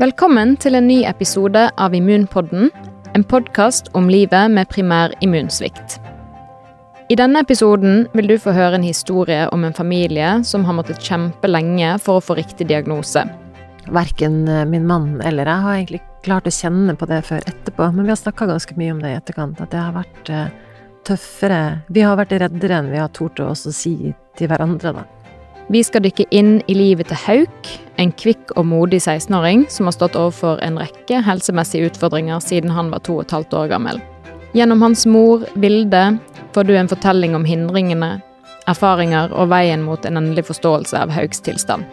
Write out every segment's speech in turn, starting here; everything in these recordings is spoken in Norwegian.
Velkommen til en ny episode av Immunpodden, en podkast om livet med primær immunsvikt. I denne episoden vil du få høre en historie om en familie som har måttet kjempe lenge for å få riktig diagnose. Verken eh, min mann eller jeg har egentlig klart å kjenne på det før etterpå, men vi har snakka ganske mye om det i etterkant, at det har vært eh, tøffere Vi har vært reddere enn vi har tort å si til hverandre, da. Vi skal dykke inn i livet til Hauk, en kvikk og modig 16-åring som har stått overfor en rekke helsemessige utfordringer siden han var to og et halvt år gammel. Gjennom hans mor, Vilde, får du en fortelling om hindringene, erfaringer og veien mot en endelig forståelse av Hauks tilstand.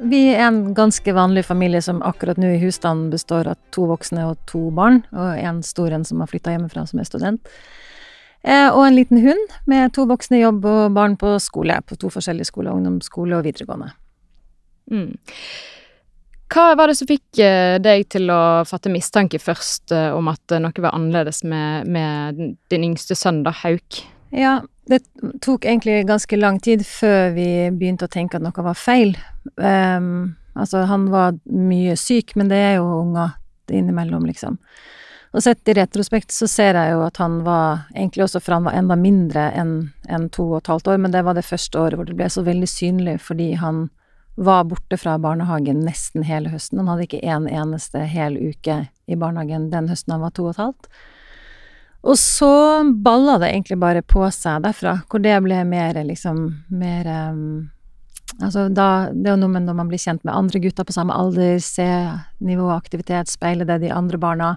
Vi er en ganske vanlig familie som akkurat nå i husstanden består av to voksne og to barn, og en stor en som har flytta hjemmefra, som er student. Eh, og en liten hund med to voksne i jobb og barn på skole, på to forskjellige skoler, ungdomsskole og videregående. Mm. Hva var det som fikk eh, deg til å fatte mistanke først eh, om at noe var annerledes med, med din yngste sønn, da, Hauk? Ja, det tok egentlig ganske lang tid før vi begynte å tenke at noe var feil. Um, altså, han var mye syk, men det er jo unger innimellom, liksom. Og sett i retrospekt så ser jeg jo at han var egentlig også for han var enda mindre enn en to og et halvt år, men det var det første året hvor det ble så veldig synlig fordi han var borte fra barnehagen nesten hele høsten. Han hadde ikke en eneste hel uke i barnehagen den høsten han var to og et halvt. Og så balla det egentlig bare på seg derfra, hvor det ble mer liksom mer um, Altså da Det er jo noe med når man blir kjent med andre gutter på samme alder, se nivå av aktivitet, speile det de andre barna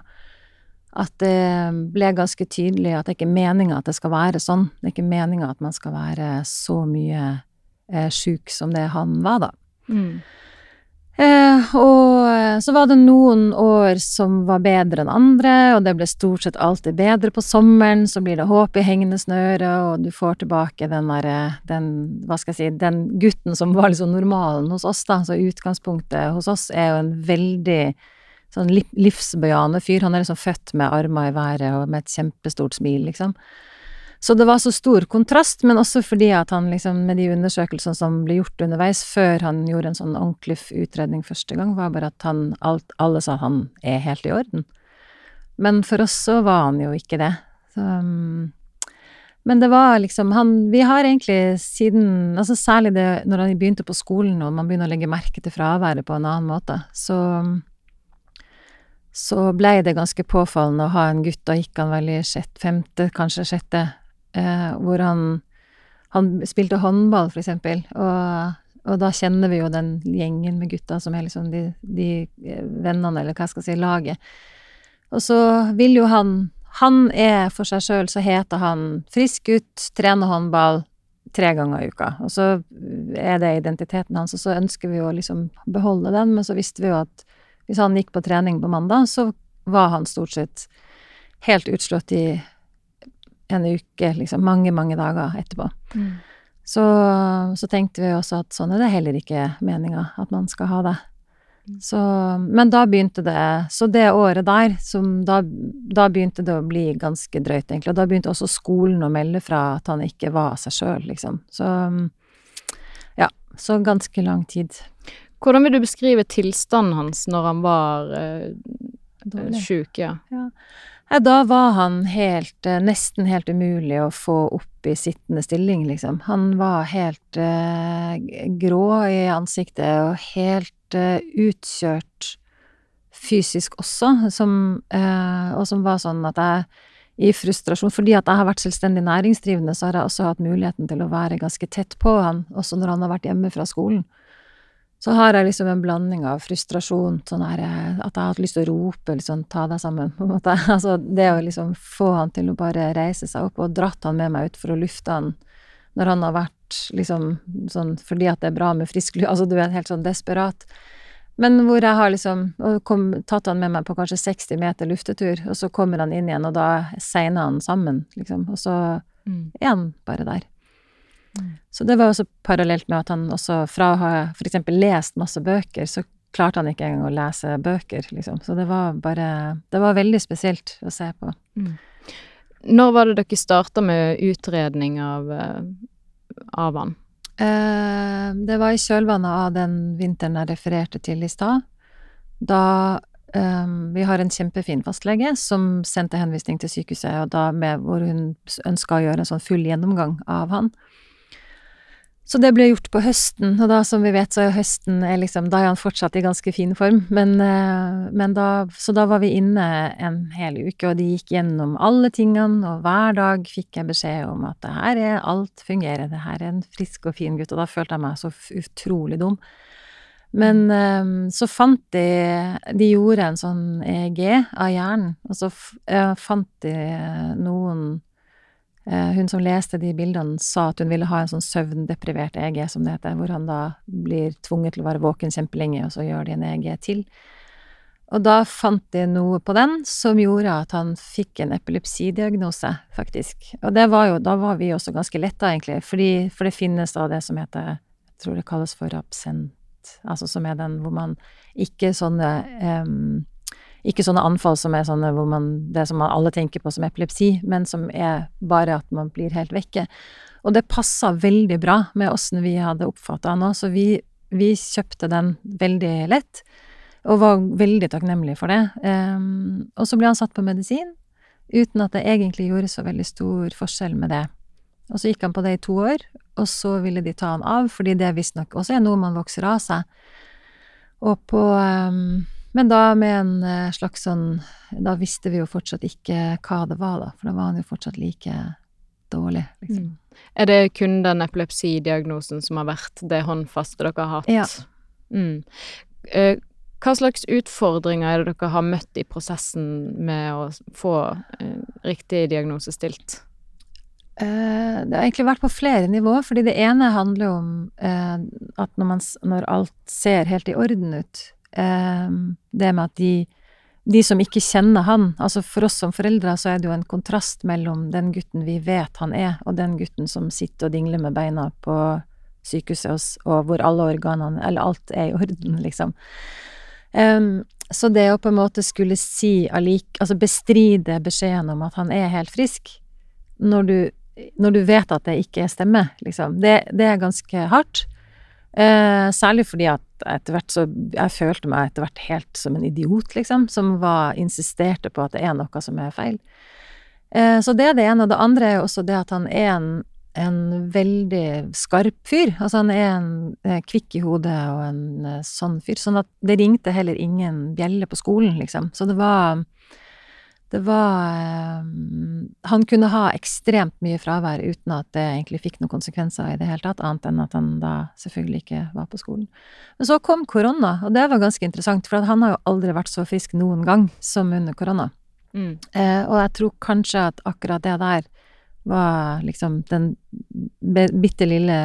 at det ble ganske tydelig at det ikke er meninga at det skal være sånn. Det er ikke meninga at man skal være så mye eh, sjuk som det han var, da. Mm. Eh, og så var det noen år som var bedre enn andre, og det ble stort sett alltid bedre på sommeren. Så blir det håp i hengende snøre, og du får tilbake den derre den, Hva skal jeg si Den gutten som var liksom normalen hos oss, da. Så utgangspunktet hos oss er jo en veldig sånn livsbejaende fyr. Han er liksom født med armer i været og med et kjempestort smil, liksom. Så det var så stor kontrast, men også fordi at han liksom, med de undersøkelsene som ble gjort underveis, før han gjorde en sånn ordentlig utredning første gang, var bare at han alt, Alle sa han er helt i orden. Men for oss så var han jo ikke det. Så, um, men det var liksom han Vi har egentlig siden Altså særlig det når han begynte på skolen og man begynner å legge merke til fraværet på en annen måte, så så blei det ganske påfallende å ha en gutt, da gikk han vel i sjette, femte, kanskje sjette, eh, hvor han Han spilte håndball, for eksempel, og, og, da kjenner vi jo den gjengen med gutta som er liksom de, de eh, vennene, eller hva jeg skal si, laget. Og så vil jo han Han er for seg sjøl, så heter han frisk gutt, trener håndball tre ganger i uka. Og så er det identiteten hans, og så ønsker vi å liksom beholde den, men så visste vi jo at hvis han gikk på trening på mandag, så var han stort sett helt utslått i en uke, liksom mange, mange dager etterpå. Mm. Så, så, tenkte vi også at sånn er det heller ikke meninga at man skal ha det. Mm. Så, men da begynte det Så det året der, som da, da, begynte det å bli ganske drøyt, egentlig. Og da begynte også skolen å melde fra at han ikke var seg sjøl, liksom. Så ja, så ganske lang tid. Hvordan vil du beskrive tilstanden hans når han var eh, sjuk? Ja. ja. Da var han helt uh, Nesten helt umulig å få opp i sittende stilling, liksom. Han var helt eh, grå i ansiktet og helt eh, utkjørt fysisk også, som, og som var sånn at jeg i frustrasjon. Fordi at jeg har vært selvstendig næringsdrivende, så har jeg også hatt muligheten til å være ganske tett på han, også når han har vært hjemme fra skolen så har jeg liksom en blanding av frustrasjon, sånn her at jeg har hatt lyst til å rope liksom ta deg sammen, på en måte. Altså det å liksom få han til å bare reise seg opp og dratt han med meg ut for å lufte han når han har vært liksom sånn fordi at det er bra med frisk luft, altså du er helt sånn desperat. Men hvor jeg har liksom kom, tatt han med meg på kanskje 60 meter luftetur, og så kommer han inn igjen, og da segner han sammen, liksom, og så mm. er han bare der. Så det var også parallelt med at han også fra å ha eksempel lest masse bøker, så klarte han ikke engang å lese bøker, liksom. Så det var bare Det var veldig spesielt å se på. Mm. Når var det dere starta med utredning av, eh, av han? Eh, det var i kjølvannet av den vinteren jeg refererte til i stad. Da eh, Vi har en kjempefin fastlege som sendte henvisning til sykehuset, og da med, hvor hun ønska å gjøre en sånn full gjennomgang av han. Så det ble gjort på høsten, og da, som vi vet, så er høsten er liksom Da er han fortsatt i ganske fin form, men, eh, men da Så da var vi inne en hel uke, og de gikk gjennom alle tingene, og hver dag fikk jeg beskjed om at det her er alt fungerer, det her er en frisk og fin gutt, og da følte jeg meg så utrolig dum. Men eh, så fant de De gjorde en sånn EEG av hjernen, og så fant de noen Eh, hun som leste de bildene, sa at hun ville ha en sånn søvndeprivert EG, som det heter, hvor han da blir tvunget til å være våken kjempelenge, og så gjør de en EG til. Og da fant de noe på den som gjorde at han fikk en epilepsidiagnose, faktisk. Og det var jo, da var vi også ganske letta, egentlig, fordi, for det finnes da det som heter, jeg tror det kalles for absent, altså som er den hvor man ikke sånne um, ikke sånne anfall som er sånne hvor man Det som alle tenker på som epilepsi, men som er bare at man blir helt vekke. Og det passa veldig bra med åssen vi hadde oppfatta han òg, så vi, vi, kjøpte den veldig lett. Og var veldig takknemlige for det. Um, og så ble han satt på medisin, uten at det egentlig gjorde så veldig stor forskjell med det. Og så gikk han på det i to år, og så ville de ta han av, fordi det visstnok også er noe man vokser av seg. Og på um, men da med en eh, slags sånn Da visste vi jo fortsatt ikke hva det var, da, for da var han jo fortsatt like dårlig, liksom. Mm. Er det kun den epilepsidiagnosen som har vært det håndfaste dere har hatt? Ja. Mm. Eh, hva slags utfordringer er det dere har møtt i prosessen med å få eh, riktig diagnose stilt? Eh, det har egentlig vært på flere nivåer, fordi det ene handler om at når, man, når alt ser helt i orden ut, det med at de, de som ikke kjenner han, altså for oss som foreldre så er det jo en kontrast mellom den gutten vi vet han er, og den gutten som sitter og dingler med beina på sykehuset, og hvor alle organene, eller alt er i orden, liksom. Um, så det å på en måte skulle si allik, altså bestride beskjeden om at han er helt frisk, når du, når du vet at det ikke stemmer, liksom, det, det er ganske hardt. Eh, særlig fordi at etter hvert så Jeg følte meg etter hvert helt som en idiot, liksom, som var insisterte på at det er noe som er feil. Eh, så det er det ene. Og det andre er jo også det at han er en, en veldig skarp fyr. Altså han er en eh, kvikk i hodet og en eh, sånn fyr. Sånn at det ringte heller ingen bjelle på skolen, liksom. Så det var det var eh, Han kunne ha ekstremt mye fravær uten at det egentlig fikk noen konsekvenser i det hele tatt, annet enn at han da selvfølgelig ikke var på skolen. Men så kom korona, og det var ganske interessant, for han har jo aldri vært så frisk noen gang som under korona. Mm. Eh, og jeg tror kanskje at akkurat det der var liksom den bitte lille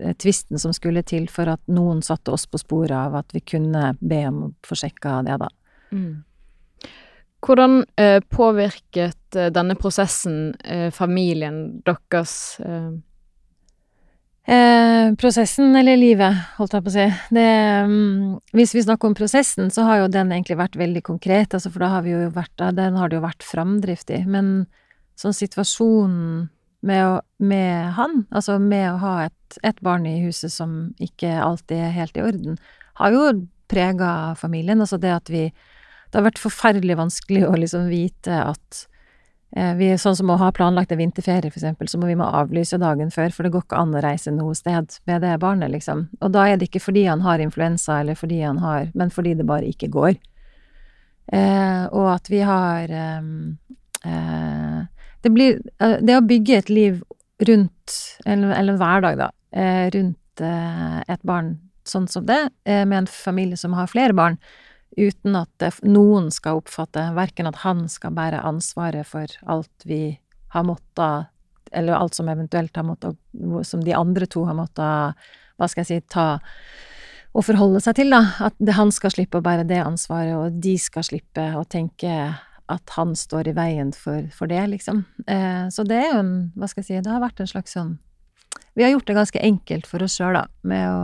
eh, tvisten som skulle til for at noen satte oss på sporet av at vi kunne be om å få sjekka det, da. Mm. Hvordan eh, påvirket eh, denne prosessen eh, familien deres? Prosessen eller livet, holdt jeg på å si. Det, um, hvis vi snakker om prosessen, så har jo den egentlig vært veldig konkret, altså for da har vi jo vært Den har det jo vært framdrift i. Men sånn situasjonen med, å, med han, altså med å ha et, et, barn i huset som ikke alltid er helt i orden, har jo prega familien. Altså det at vi det har vært forferdelig vanskelig å liksom vite at eh, vi, Sånn som å ha planlagt en vinterferie, for eksempel, så må vi må avlyse dagen før, for det går ikke an å reise noe sted med det barnet, liksom. Og da er det ikke fordi han har influensa, eller fordi han har Men fordi det bare ikke går. Eh, og at vi har eh, eh Det blir eh, Det å bygge et liv rundt, eller, eller en hverdag, da, eh, rundt et barn sånn som det, med en familie som har flere barn, uten at noen skal oppfatte verken at han skal bære ansvaret for alt vi har måttet Eller alt som eventuelt har måttet Som de andre to har måttet, hva skal jeg si, ta og forholde seg til, da. At han skal slippe å bære det ansvaret, og de skal slippe å tenke at han står i veien for, for det, liksom. Eh, så det er jo en, hva skal jeg si, det har vært en slags sånn Vi har gjort det ganske enkelt for oss sjøl, da, med å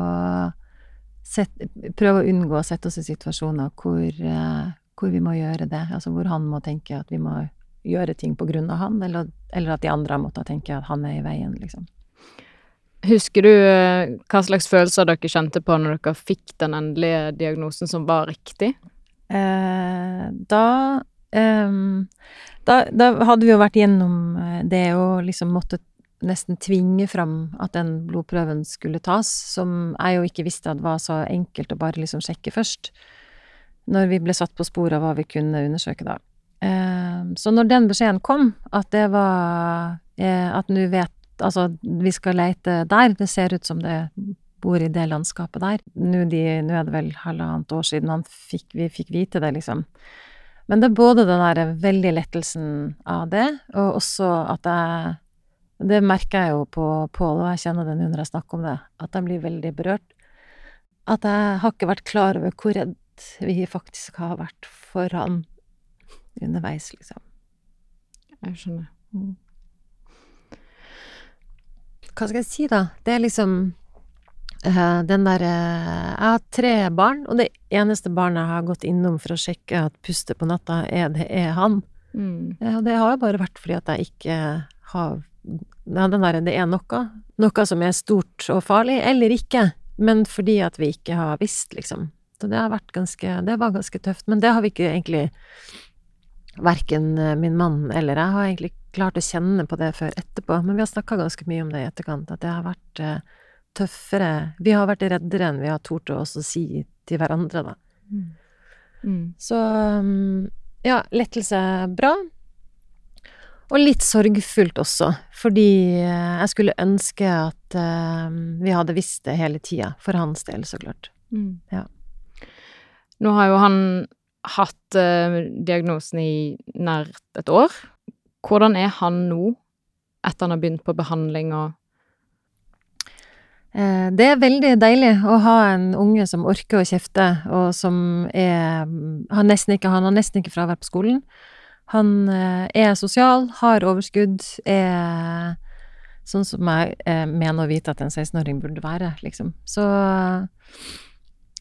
set, prøve å unngå å sette oss i situasjoner hvor, uh, hvor, vi må gjøre det. Altså hvor han må tenke at vi må gjøre ting på grunn av han, eller, eller at de andre har måttet tenke at han er i veien, liksom. Husker du eh, hva slags følelser dere kjente på når dere fikk den endelige diagnosen som var riktig? Eh, da, eh, da Da hadde vi jo vært gjennom eh, det og liksom måtte nesten tvinge fram at den blodprøven skulle tas, som jeg jo ikke visste at var så enkelt å bare liksom sjekke først, når vi ble satt på sporet av hva vi kunne undersøke da. Eh, så når den beskjeden kom, at det var eh, At nå vet Altså, vi skal leite der. Det ser ut som det bor i det landskapet der. Nå, de, nå er det vel halvannet år siden fikk, vi fikk vite det, liksom. Men det er både den der veldig lettelsen av det, og også at jeg Det merker jeg jo på Pål, og jeg kjenner det nå når jeg snakker om det, at jeg blir veldig berørt. At jeg har ikke vært klar over hvor redd vi faktisk har vært for han underveis, liksom. Jeg skjønner. Mm hva skal jeg si, da? Det er liksom uh, den derre uh, Jeg har tre barn, og det eneste barnet jeg har gått innom for å sjekke at puster på natta, er, det er han. Mm. Uh, og det har jo bare vært fordi at jeg ikke har ja, den derre Det er noe. Noe som er stort og farlig, eller ikke. Men fordi at vi ikke har visst, liksom. Så det har vært ganske Det var ganske tøft. Men det har vi ikke egentlig Verken min mann eller jeg har egentlig klart å kjenne på det før etterpå, men vi har snakka ganske mye om det i etterkant, at det har vært uh, tøffere Vi har vært reddere enn vi har tort å også si til hverandre, da. Mm. Mm. Så um, ja, lettelse bra. Og litt sorgfullt også, fordi uh, jeg skulle ønske at uh, vi hadde visst det hele tida, for hans del, så klart. Mm. Ja. Nå har jo han hatt diagnosen i nær et år. Hvordan er han nå, etter han har begynt på behandling og eh, Det er veldig deilig å ha en unge som orker å kjefte, og som er nesten ikke, han har nesten ikke fravær på skolen. Han eh, er sosial, har overskudd, er sånn som jeg eh, mener å vite at en 16-åring burde være, liksom. Så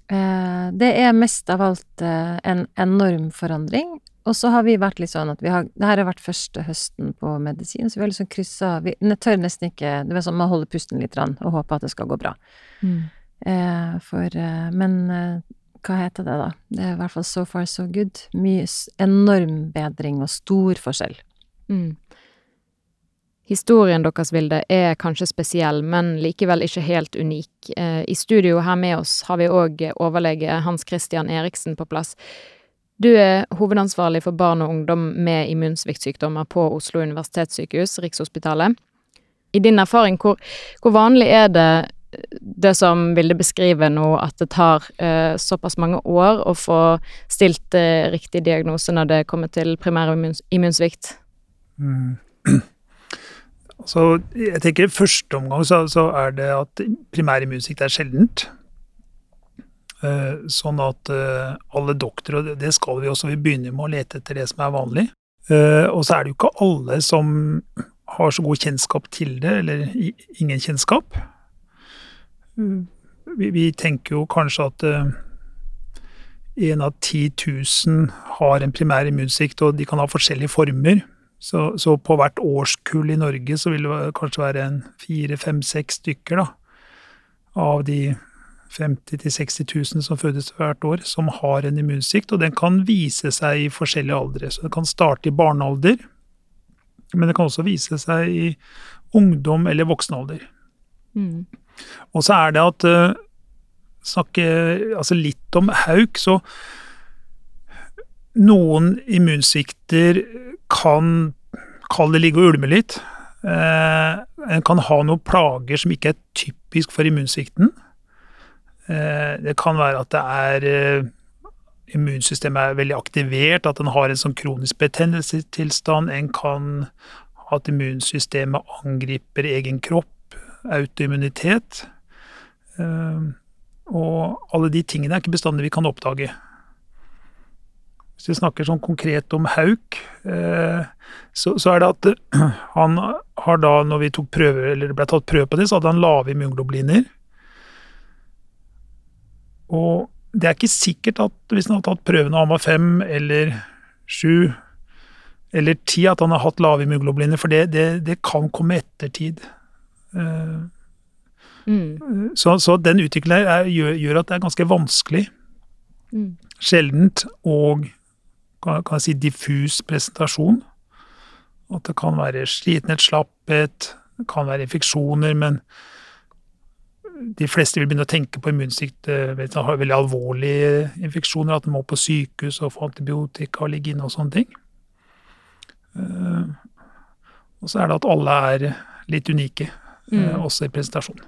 det er mest av alt en enorm forandring, og så har vi vært litt sånn at vi har Det her har vært første høsten på medisin, så vi har liksom kryssa Vi tør nesten ikke Det er sånn man holder pusten litt og håper at det skal gå bra. Mm. Eh, for eh, Men eh, hva heter det, da? Det er i hvert fall so far so good. Mye enorm bedring og stor forskjell. Mm. Historien deres, Vilde, er kanskje spesiell, men likevel ikke helt unik. Eh, I studio her med oss har vi òg overlege Hans Christian Eriksen på plass. Du er hovedansvarlig for barn og ungdom med immunsviktsykdommer på Oslo universitetssykehus, Rikshospitalet. I din erfaring, hvor, hvor vanlig er det det som Vilde beskriver nå, at det tar uh, såpass mange år å få stilt uh, riktig diagnose når det kommer til primær immunsvikt? Mm. Så jeg tenker I første omgang så, så er det at primær immunsvikt er sjeldent. Eh, sånn at eh, alle doktorer, og det skal vi også, vi begynner med å lete etter det som er vanlig. Eh, og så er det jo ikke alle som har så god kjennskap til det, eller ingen kjennskap. Vi, vi tenker jo kanskje at en av 10 000 har en primær immunsvikt, og de kan ha forskjellige former. Så, så, på hvert årskull i Norge så vil det kanskje være en fire, fem, seks stykker da, av de 50 000-60 000 som fødes hvert år, som har en immunsvikt, og den kan vise seg i forskjellige aldre. Så det kan starte i barnealder, men det kan også vise seg i ungdom eller voksenalder. Mm. Og så er det at uh, Snakke altså litt om hauk, så noen immunsvikter kan Kall det ligge og ulme litt. Uh, en kan ha noen plager som ikke er typisk for immunsvikten. Eh, det kan være at det er eh, immunsystemet er veldig aktivert, at en har en sånn kronisk betennelsestilstand. En kan at immunsystemet angriper egen kropp, autoimmunitet. Eh, og alle de tingene er ikke bestandig vi kan oppdage. Hvis vi snakker sånn konkret om Hauk, så, så, er det at han har da, når vi tok prøver, eller det ble tatt prøve på det, så hadde han lave immunglobuliner. Og det er ikke sikkert at hvis han hadde tatt prøven da han var fem eller sju eller ti, at han har hatt lave immunoglobuliner, for det, det, det, kan komme ettertid. Uh, Mm. Så, så den utviklingen er, gjør, gjør at det er ganske vanskelig, Mm. sjeldent, og kan, kan jeg si diffus presentasjon. At det kan være slitenhet, slapphet, det kan være infeksjoner, men de fleste vil begynne å tenke på immunsvikt eh, har veldig alvorlige infeksjoner, at de må på sykehus og få antibiotika og ligge inne og sånne ting. Eh, Og så er det at alle er litt unike, eh, Mm. også i presentasjon.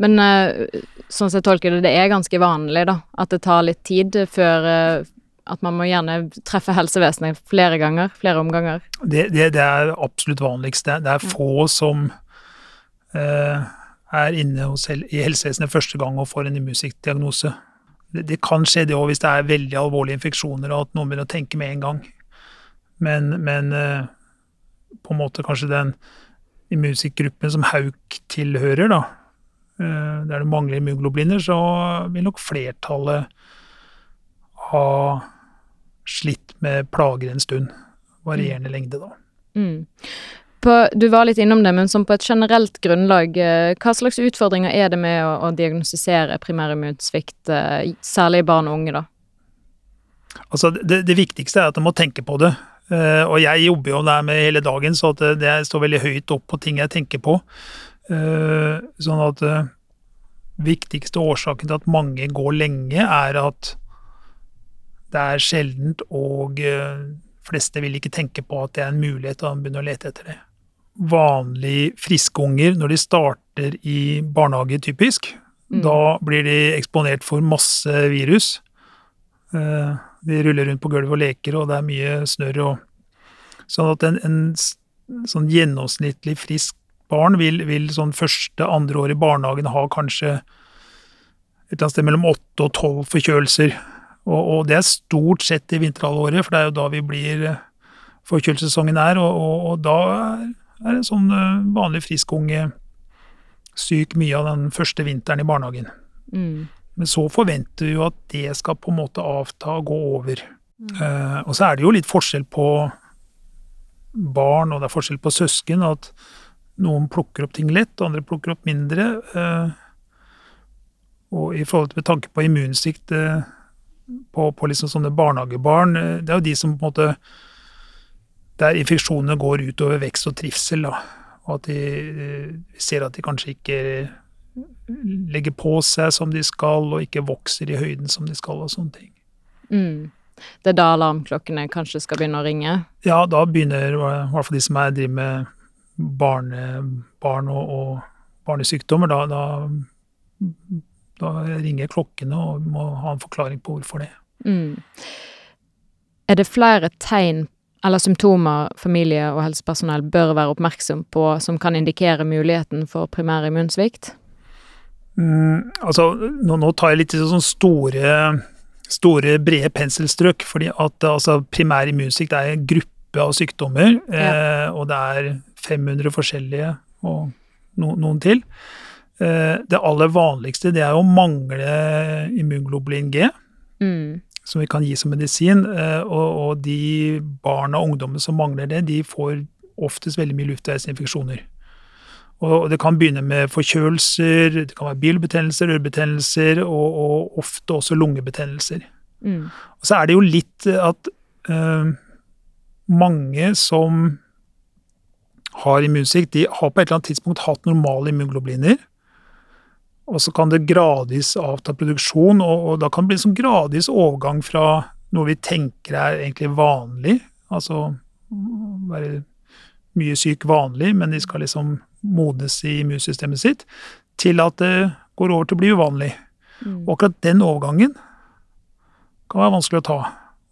Men eh, sånn som jeg tolker det, det er ganske vanlig da, at det tar litt tid før eh, at man må gjerne treffe helsevesenet flere ganger, flere omganger. Det, det, det er absolutt vanligst. Det, det er få som eh, er inne hos, i helsevesenet første gang og får en immunsiktdiagnose. Det, det kan skje det òg hvis det er veldig alvorlige infeksjoner og at noen begynner å tenke med en gang. Men, men eh, på en måte kanskje den immunsviktgruppen som Hauk tilhører, da, eh, der det mangler immunglobuliner, så vil nok flertallet ha slitt med plager en stund. Varierende lengde, da. Mm. På, du var litt innom det, men som på et generelt grunnlag, eh, hva slags utfordringer er det med å, å diagnostisere primærimmunsvikt, eh, særlig i barn og unge, da? Altså, det, det viktigste er at de må tenke på det. Eh, og jeg jobber jo der med hele dagen, så at det, står veldig høyt opp på ting jeg tenker på. Eh, sånn at eh, viktigste årsaken til at mange går lenge, er at det er sjeldent, og eh, fleste vil ikke tenke på at det er en mulighet, og de begynner å lete etter det. Vanlig friske unger, når de starter i barnehage, typisk, Mm. da blir de eksponert for masse virus. De ruller rundt på gulvet og leker, og det er mye snørr og Sånn at en, en sånn gjennomsnittlig frisk barn vil, vil sånn første, andre år i barnehagen ha kanskje et eller annet sted mellom åtte og tolv forkjølelser. Og, og det er stort sett i vinterhalvåret, for det er jo da vi blir eh, forkjølelsessesongen er, og, og, og da er en sånn eh, vanlig frisk unge syk mye av den første vinteren i barnehagen. Mm. Men så forventer vi jo at det skal på en måte avta og gå over. Eh, og så er det jo litt forskjell på barn, og det er forskjell på søsken. At noen plukker opp ting lett, og andre plukker opp mindre. Eh, og i forhold til med tanke på immunsvikt eh, på, på liksom sånne barnehagebarn, eh, det er jo de som på en måte Der infeksjonene går utover vekst og trivsel, da. Og at de eh, ser at de kanskje ikke legger på seg som de skal, og ikke vokser i høyden som de skal, og sånne ting. Mm. Det er da alarmklokkene kanskje skal begynne å ringe? Ja, da begynner i hvert fall de som er, driver med barne, barn og, og barnesykdommer, da, da, da ringer klokkene og vi må ha en forklaring på hvorfor det. Mm. Er det flere tegn eller symptomer familie og helsepersonell bør være oppmerksom på som kan indikere muligheten for primær immunsvikt? Mm, altså, nå, nå tar jeg litt sånn store, store, brede penselstrøk, fordi at altså, primær immunsvikt er en gruppe av sykdommer, eh, og det er 500 forskjellige og no, noen til. Eh, det aller vanligste det er å mangle immunglobulin G, Mm. som vi kan gi som medisin, eh, og, og de barna og ungdommene som mangler det, de får oftest veldig mye luftveisinfeksjoner. Og det kan begynne med forkjølelser, det kan være bilbetennelser, ørebetennelser, og, og ofte også lungebetennelser. Mm. Og så er det jo litt at øh, mange som har immunsvikt, de har på et eller annet tidspunkt hatt normale immunglobuliner. Og så kan det gradvis avta produksjon, og, og da kan det bli sånn gradvis overgang fra noe vi tenker er egentlig vanlig, altså være mye syk vanlig, men de skal liksom modnes i immunsystemet sitt, til at det går over til å bli uvanlig. Mm. Og akkurat den overgangen kan være vanskelig å ta.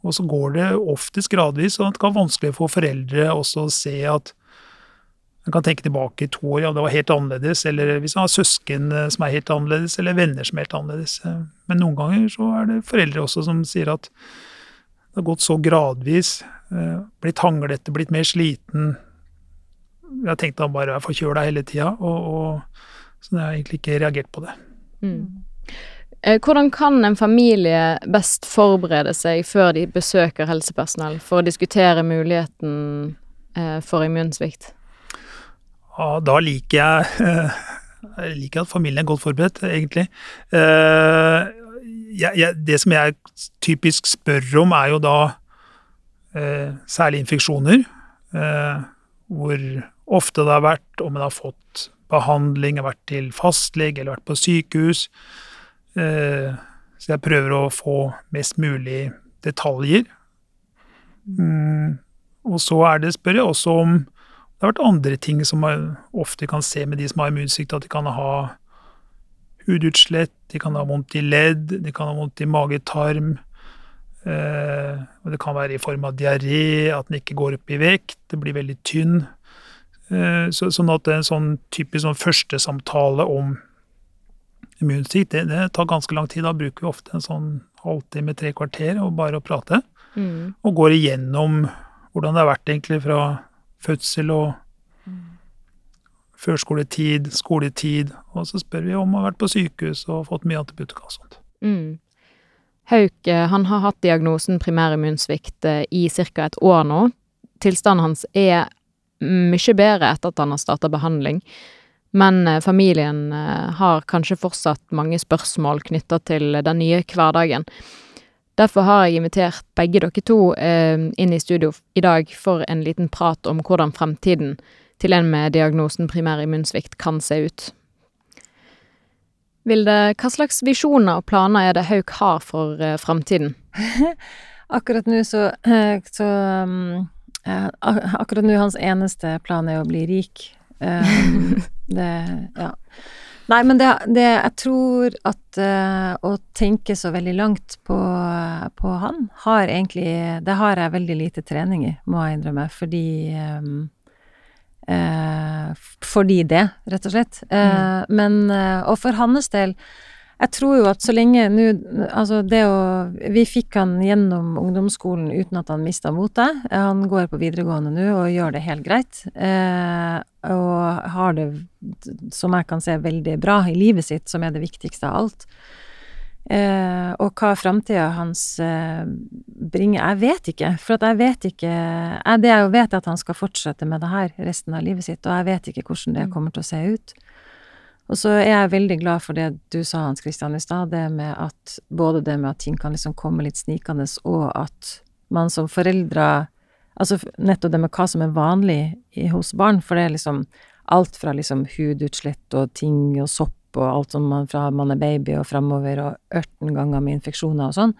Og så går det oftest gradvis, og det kan være vanskelig for foreldre også å se at en kan tenke tilbake i to år, ja, det var helt annerledes, eller hvis man har søsken eh, som er helt annerledes, eller venner som er helt annerledes. Eh, Men noen ganger så er det foreldre også som sier at det har gått så gradvis, eh, blitt hanglete, blitt mer sliten. Jeg tenkte han bare er forkjøla hele tida, så jeg har egentlig ikke reagert på det. Mm. Eh, Hvordan kan en familie best forberede seg før de besøker helsepersonell for å diskutere muligheten eh, for immunsvikt? Ja, da liker jeg Jeg liker at familien er godt forberedt, egentlig. Eh, jeg, jeg, det som jeg typisk spør om, er jo da særlig infeksjoner. Hvor ofte det har vært, om en har fått behandling, har vært til fastlege eller vært på sykehus. Eh, så jeg prøver å få mest mulig detaljer. Mm, og så er det, spør jeg også om det har vært andre ting som man ofte kan se med de som har immunsvikt, at de kan ha hudutslett, de kan ha vondt i ledd, de kan ha vondt i mage-tarm. Eh, det kan være i form av diaré, at den ikke går opp i vekt, det blir veldig tynn. Eh, så, sånn at en sånn typisk sånn førstesamtale om immunsvikt, det, det, tar ganske lang tid. Da bruker vi ofte en sånn halvtime, tre kvarter og bare å prate. Mm. Og går igjennom hvordan det har vært egentlig fra fødsel og mm. førskoletid, skoletid. Og så spør vi om han har vært på sykehus og fått mye antibiotika og sånt. Mm. Hauk han har hatt diagnosen primærimmunsvikt immunsvikt i ca. et år nå. Tilstanden hans er mye bedre etter at han har starta behandling. Men eh, familien eh, har kanskje fortsatt mange spørsmål knytta til den nye hverdagen. Derfor har jeg invitert begge dere to eh, inn i studio i dag for en liten prat om hvordan fremtiden til en med diagnosen primær immunsvikt kan se ut. Vilde, hva slags visjoner og planer er det Hauk har for uh, fremtiden? akkurat nå så, eh, så um, Akkurat nå hans eneste plan er å bli rik. Um, det Ja. Nei, men det, det, Jeg tror at uh, å tenke så veldig langt på, på, han, har egentlig Det har jeg veldig lite trening i, må jeg innrømme, fordi um, Fordi det, rett og slett. Uh, mm. Men Og for hans del jeg tror jo at så lenge nå Altså, det å Vi fikk han gjennom ungdomsskolen uten at han mista motet. Han går på videregående nå og gjør det helt greit. Eh, og har det, som jeg kan se, veldig bra i livet sitt, som er det viktigste av alt. Eh, og hva framtida hans eh, bringer, jeg vet ikke. For at jeg vet ikke jeg, Det jeg vet, er at han skal fortsette med det her resten av livet sitt, og jeg vet ikke hvordan det mm. kommer til å se ut. Og så er jeg veldig glad for det du sa, Hans Christian, i stad, det med at både det med at ting kan liksom komme litt snikende, og at man som foreldre Altså nettopp det med hva som er vanlig i, hos barn, for det er liksom alt fra liksom hudutslett og ting og sopp og alt som man fra man er baby og framover, og ørten ganger med infeksjoner og sånn.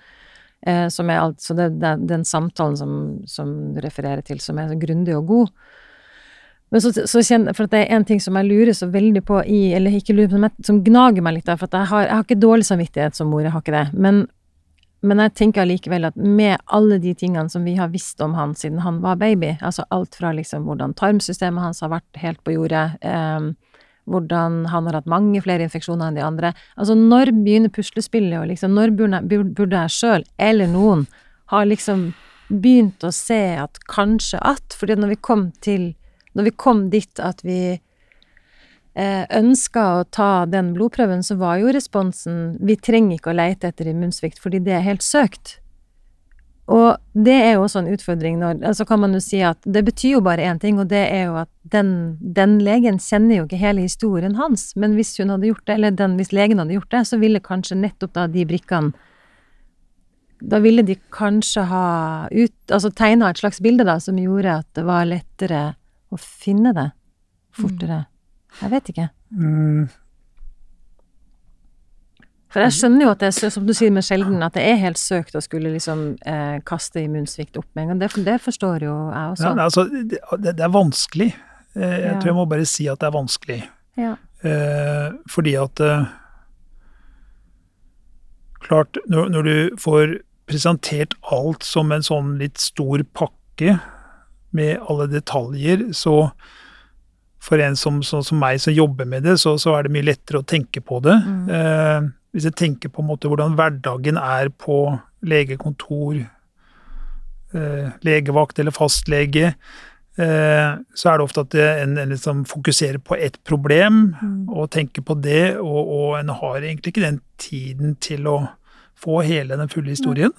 Eh, som er alt, så det er den samtalen som, som du refererer til, som er så grundig og god. Men så, så kjenner, For det er en ting som jeg lurer så veldig på i Eller ikke lurer på, men som gnager meg litt, der, for jeg har, jeg, har, ikke dårlig samvittighet som mor, jeg har ikke det. Men, men jeg tenker allikevel at med alle de tingene som vi har visst om han siden han var baby, altså alt fra liksom hvordan tarmsystemet hans har vært helt på jordet, eh, hvordan han har hatt mange flere infeksjoner enn de andre Altså, når begynner puslespillet, og liksom Når burde, jeg sjøl, eller noen, ha liksom begynt å se at kanskje at fordi når vi kom til når vi kom dit at vi eh, ønska å ta den blodprøven, så var jo responsen vi trenger ikke å leite etter immunsvikt fordi det er helt søkt. Og det er jo også en utfordring når Altså kan man jo si at det betyr jo bare én ting, og det er jo at den, den, legen kjenner jo ikke hele historien hans, men hvis hun hadde gjort det, eller den, hvis legen hadde gjort det, så ville kanskje nettopp da de brikkene da ville de kanskje ha ut, altså tegna et slags bilde da, som gjorde at det var lettere å finne det fortere? Jeg vet ikke. Mm. For jeg skjønner jo at det er, som du sier med sjelden, at det er helt søkt å skulle liksom eh, kaste immunsvikt opp med en gang. Det, det, forstår jo jeg også. Ja, altså, det, det, er vanskelig. Eh, jeg ja. tror jeg må bare si at det er vanskelig. Ja. Eh, fordi at eh, Klart, når, når, du får presentert alt som en sånn litt stor pakke, med alle detaljer, så for en som, som, som meg som jobber med det, så, så, er det mye lettere å tenke på det. Mm. Eh, hvis jeg tenker på en måte hvordan hverdagen er på legekontor, eh, legevakt eller fastlege, eh, så er det ofte at en, en liksom fokuserer på ett problem mm. og tenker på det, og, og, en har egentlig ikke den tiden til å få hele den fulle historien.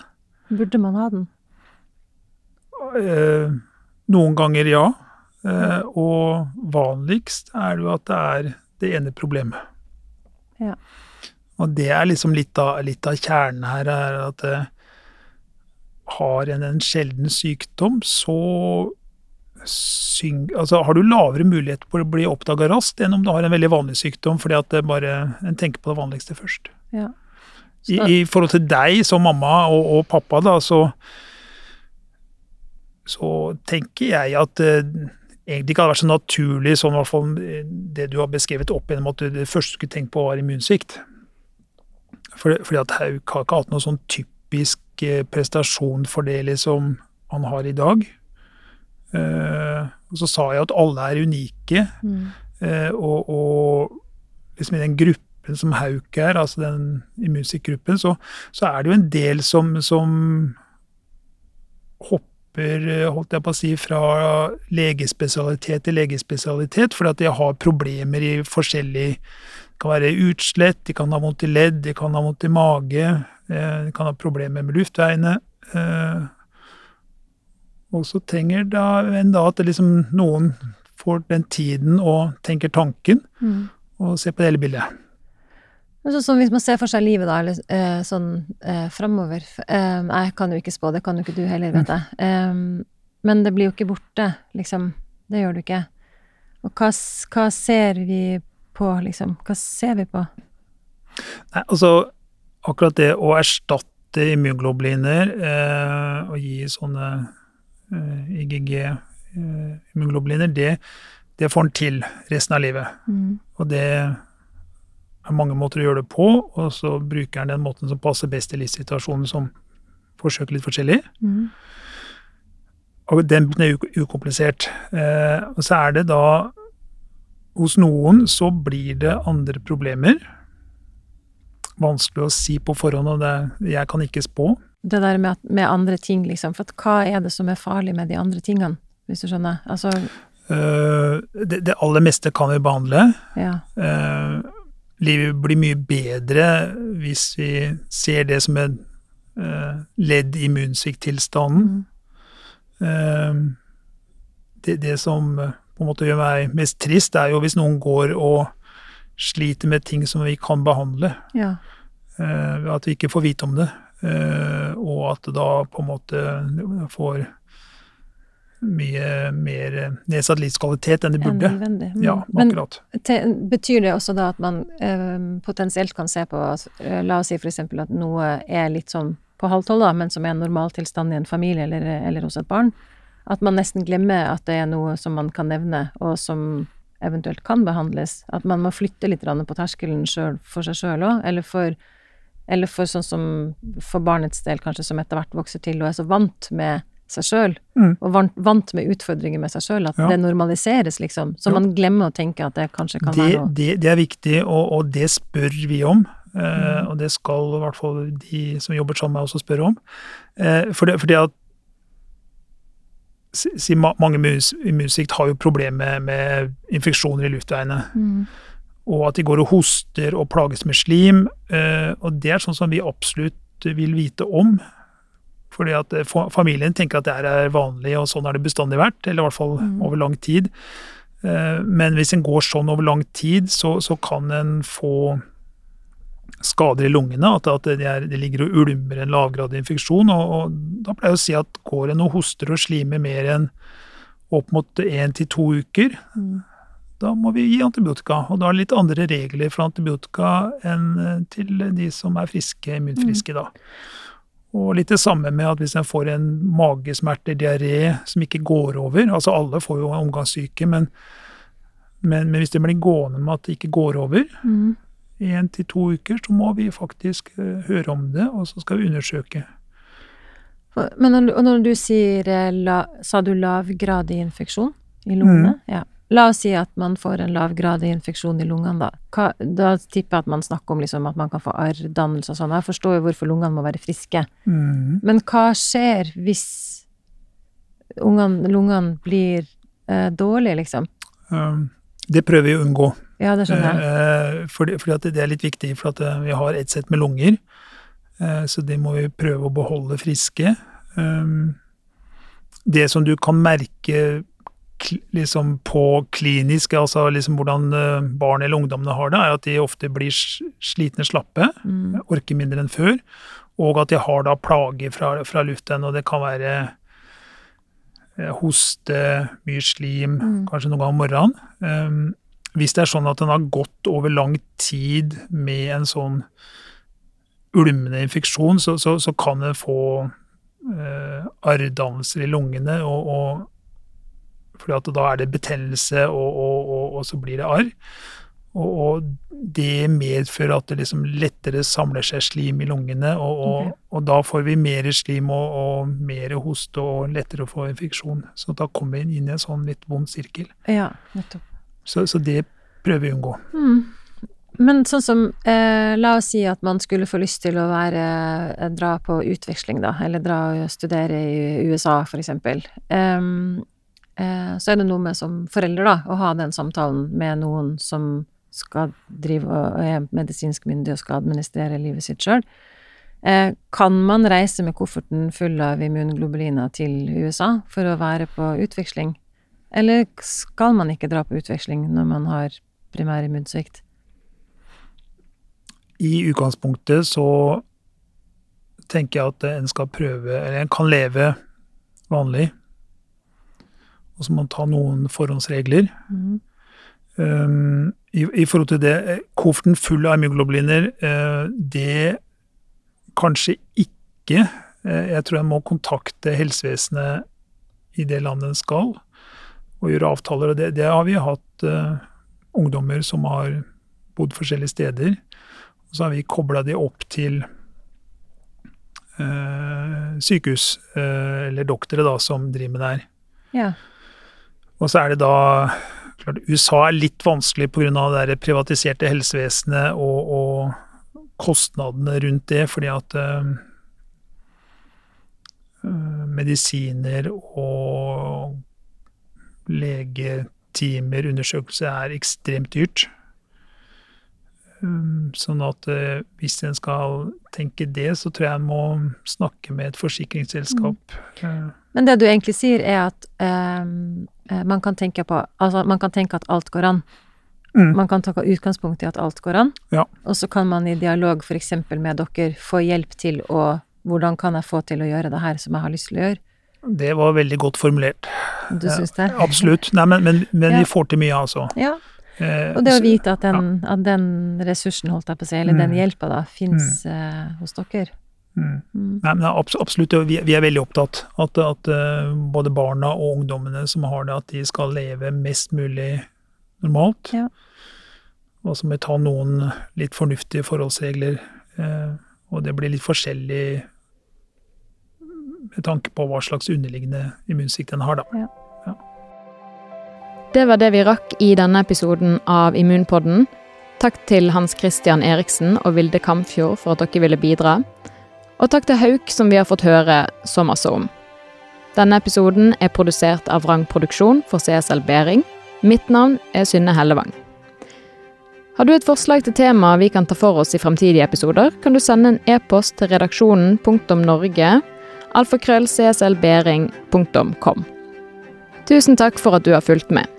Burde man ha den? Eh, noen ganger ja. Eh, og vanligst er det jo at det er det ene problemet. Ja. Og det er liksom litt av, litt av kjernen her, er at eh, har en en sjelden sykdom, så syng, altså har du lavere mulighet for å bli oppdaga raskt enn om du har en veldig vanlig sykdom, fordi at det bare, en tenker på det vanligste først. Ja. I, I forhold til deg som mamma og, og pappa, da, så så tenker jeg at det egentlig ikke hadde vært så naturlig, i hvert fall eh, det du har beskrevet opp gjennom at du det første skulle tenkt på var immunsvikt. Fordi, fordi at Hauk har ikke hatt noe sånn typisk eh, prestasjon for det liksom han har i dag. Uh, og så sa jeg at alle er unike, Mm. Uh, og, og liksom i den gruppen som Hauk er, altså den immunsviktgruppen, så, så er det jo en del som, som hopper, eh, holdt jeg på å si, fra legespesialitet til legespesialitet, fordi at de har problemer i forskjellig Det kan være utslett, de kan ha vondt i ledd, de kan ha vondt i mage, eh, de kan ha problemer med luftveiene. eh, Og så trenger da en da at liksom noen får den tiden og tenker tanken, Mm. og ser på det hele bildet. Men sånn som hvis man ser for seg livet, da, eller eh, sånn eh, framover eh, Jeg kan jo ikke spå, det kan jo ikke du heller, vet jeg. Eh, men det blir jo ikke borte, liksom. Det gjør du ikke. Og hva, hva ser vi på, liksom? Hva ser vi på? Nei, altså akkurat det å erstatte immunglobuliner eh, og gi sånne eh, IGG-immunglobuliner, det, det får en til resten av livet. Mm. Og det er mange måter å gjøre det på, og så bruker han den måten som passer best i livssituasjonen, som forsøker litt forskjellig. Mm. Og den er ukomplisert. Eh, og så er det da Hos noen så blir det andre problemer. Vanskelig å si på forhånd, og det, jeg kan ikke spå. Det der med, at, med andre ting, liksom. For at hva er det som er farlig med de andre tingene, hvis du skjønner? Altså, Eh, det, det aller meste kan vi behandle. ja. Eh, livet blir mye bedre hvis vi ser det som et eh, ledd i immunsvikttilstanden. Mm. Eh, det, det som eh, på en måte gjør meg mest trist, er jo hvis noen går og sliter med ting som vi kan behandle. ja. at vi ikke får vite om det. og at da på en måte får mye mer nedsatt livskvalitet enn de burde. Mm. Ja, Men te, betyr det også da at man eh, potensielt kan se på at, eh, La oss si eksempel at noe er litt sånn på halvtolv, da, men som er en normaltilstand i en familie eller, eller hos et barn. At man nesten glemmer at det er noe som man kan nevne, og som eventuelt kan behandles. At man må flytte litt på terskelen selv, for seg sjøl òg, eller for eller for sånn som for barnets del, kanskje, som etter hvert vokser til og er så vant med seg sjøl, Mm. og vant, med utfordringer med seg sjøl, at Ja. det normaliseres, liksom. Så jo. man glemmer å tenke at det kanskje kan Det, være noe det, det er viktig, og, og det spør vi om. Eh, Mm. Og det skal i hvert fall de som jobber sammen med meg også spørre om. Eh, for det, fordi at si, si, mange med musikt har jo problemer med, med infeksjoner i luftveiene. Mm. Og at de går og hoster og plages med slim. Eh, og det er sånn som vi absolutt vil vite om. Fordi at eh, familien tenker at det er vanlig, og sånn har det bestandig vært. Eller i hvert fall Mm. over lang tid. Eh, men hvis en går sånn over lang tid, så, så kan en få skader i lungene. At, at det, er, det ligger og ulmer en lavgradig infeksjon. Og, og da pleier jeg å si at går en og hoster og slimer mer enn opp mot én til to uker, Mm. da må vi gi antibiotika. Og da er det litt andre regler for antibiotika enn eh, til de som er friske, immunfriske, da. Og litt det samme med at hvis en får en magesmerte, diaré, som ikke går over Altså alle får jo omgangssyke, men, men, men hvis det blir gående med at det ikke går over Mm. én til to uker, så må vi faktisk eh, høre om det, og så skal vi undersøke. Men når, når du sier eh, la, Sa du lavgradig infeksjon i lungene? Ja. La oss si at man får en lavgradig infeksjon i lungene, da. Hva, da tipper jeg at man snakker om liksom at man kan få arrdannelse og sånn. Jeg forstår jo hvorfor lungene må være friske. Mm. Men hva skjer hvis ungene, lungene blir eh, dårlige, liksom? Um, Det prøver vi å unngå. Ja, det skjønner jeg. Eh, fordi, fordi at det er litt viktig, for at eh, vi har ett sett med lunger. Eh, så det må vi prøve å beholde friske. Um, det som du kan merke liksom på klinisk, altså liksom hvordan eh, barn eller ungdommene har det, er at de ofte blir slitne, slappe, Mm. orker mindre enn før, og at de har da plager fra, fra luften, og det kan være eh, hoste, mye slim, Mm. kanskje noen gang om morgenen. Um, hvis det er sånn at den har gått over lang tid med en sånn ulmende infeksjon, så, så, så kan den få uh, arrdannelser i lungene, og, og at da er det betennelse, og, og, og, og så blir det arr. Og, det medfører at det liksom lettere samler seg slim i lungene, og, og, Ok. og da får vi mer slim og, mer hoste og lettere å få infeksjon. Så da kommer vi inn i en sånn litt vond sirkel. Ja, nettopp. Så, så det prøver vi å unngå. Mm. Men sånn som eh, La oss si at man skulle få lyst til å være eh, dra på utveksling, da, eller dra og studere i USA, for eksempel. Em, eh, så er det noe med som forelder, da, å ha den samtalen med noen som skal drive og er medisinsk myndig og skal administrere livet sitt sjøl. Eh, kan man reise med kofferten full av immunglobuliner til USA for å være på utveksling? Eller skal man ikke dra på utveksling når man har primær immunsvikt? I utgangspunktet så tenker jeg at en skal prøve, eller en kan leve vanlig. Og så må man ta noen forhåndsregler. Mm. Um, i, I forhold til det, eh, kofferten full av immunoglobuliner, uh, det kanskje ikke. uh, jeg tror en må kontakte helsevesenet i det landet en skal, og gjøre avtaler. Og det, det har vi hatt uh, ungdommer som har bodd forskjellige steder. Og så har vi kobla de opp til eh, sykehus, eh, eller doktere, da, som driver med det her. Ja. Og så er det da klart, USA er litt vanskelig pga. det privatiserte helsevesenet og, og kostnadene rundt det, fordi at eh, eh, medisiner og legetimer, undersøkelse, er ekstremt dyrt. Um, Sånn at eh, hvis en skal tenke det, så tror jeg en må snakke med et forsikringsselskap. Mm. Men det du egentlig sier, er at eh, man kan på Altså, man kan tenke at alt går an. Mm. Man kan ta utgangspunkt i at alt går an, Ja. og så kan man i dialog eksempel med dere få hjelp til å Hvordan kan jeg få til å gjøre det her som jeg har lyst til å gjøre? Det var veldig godt formulert. Du syns det? Absolutt. Nei, men, men, men Ja. vi får til mye, altså. Ja. Eh, Og det å vite at den, at den ressursen, holdt jeg på å si, eller den Mm. hjelpa da, fins eh, hos dere. Mm. Mm. Nei, men absolutt, vi, vi er veldig opptatt at, at eh, både barna og ungdommene som har det, at de skal leve mest mulig normalt. Ja. Og så må vi ta noen litt fornuftige forholdsregler. eh, og det blir litt forskjellig med tanke på hva slags underliggende immunsvikt en har, da. Det var det vi rakk i denne episoden av Immunpodden. Takk til Hans Christian Eriksen og Vilde Kamfjord for at dere ville bidra. Og takk til Hauk, som vi har fått høre så masse om. Denne episoden er produsert av Vrang Produksjon for CSL Bering. Mitt navn er Synne Hellevang. Har du et forslag til tema vi kan ta for oss i fremtidige episoder, kan du sende en e-post til redaksjonen.norge Norge, cslbering.com. Tusen takk for at du har fulgt med.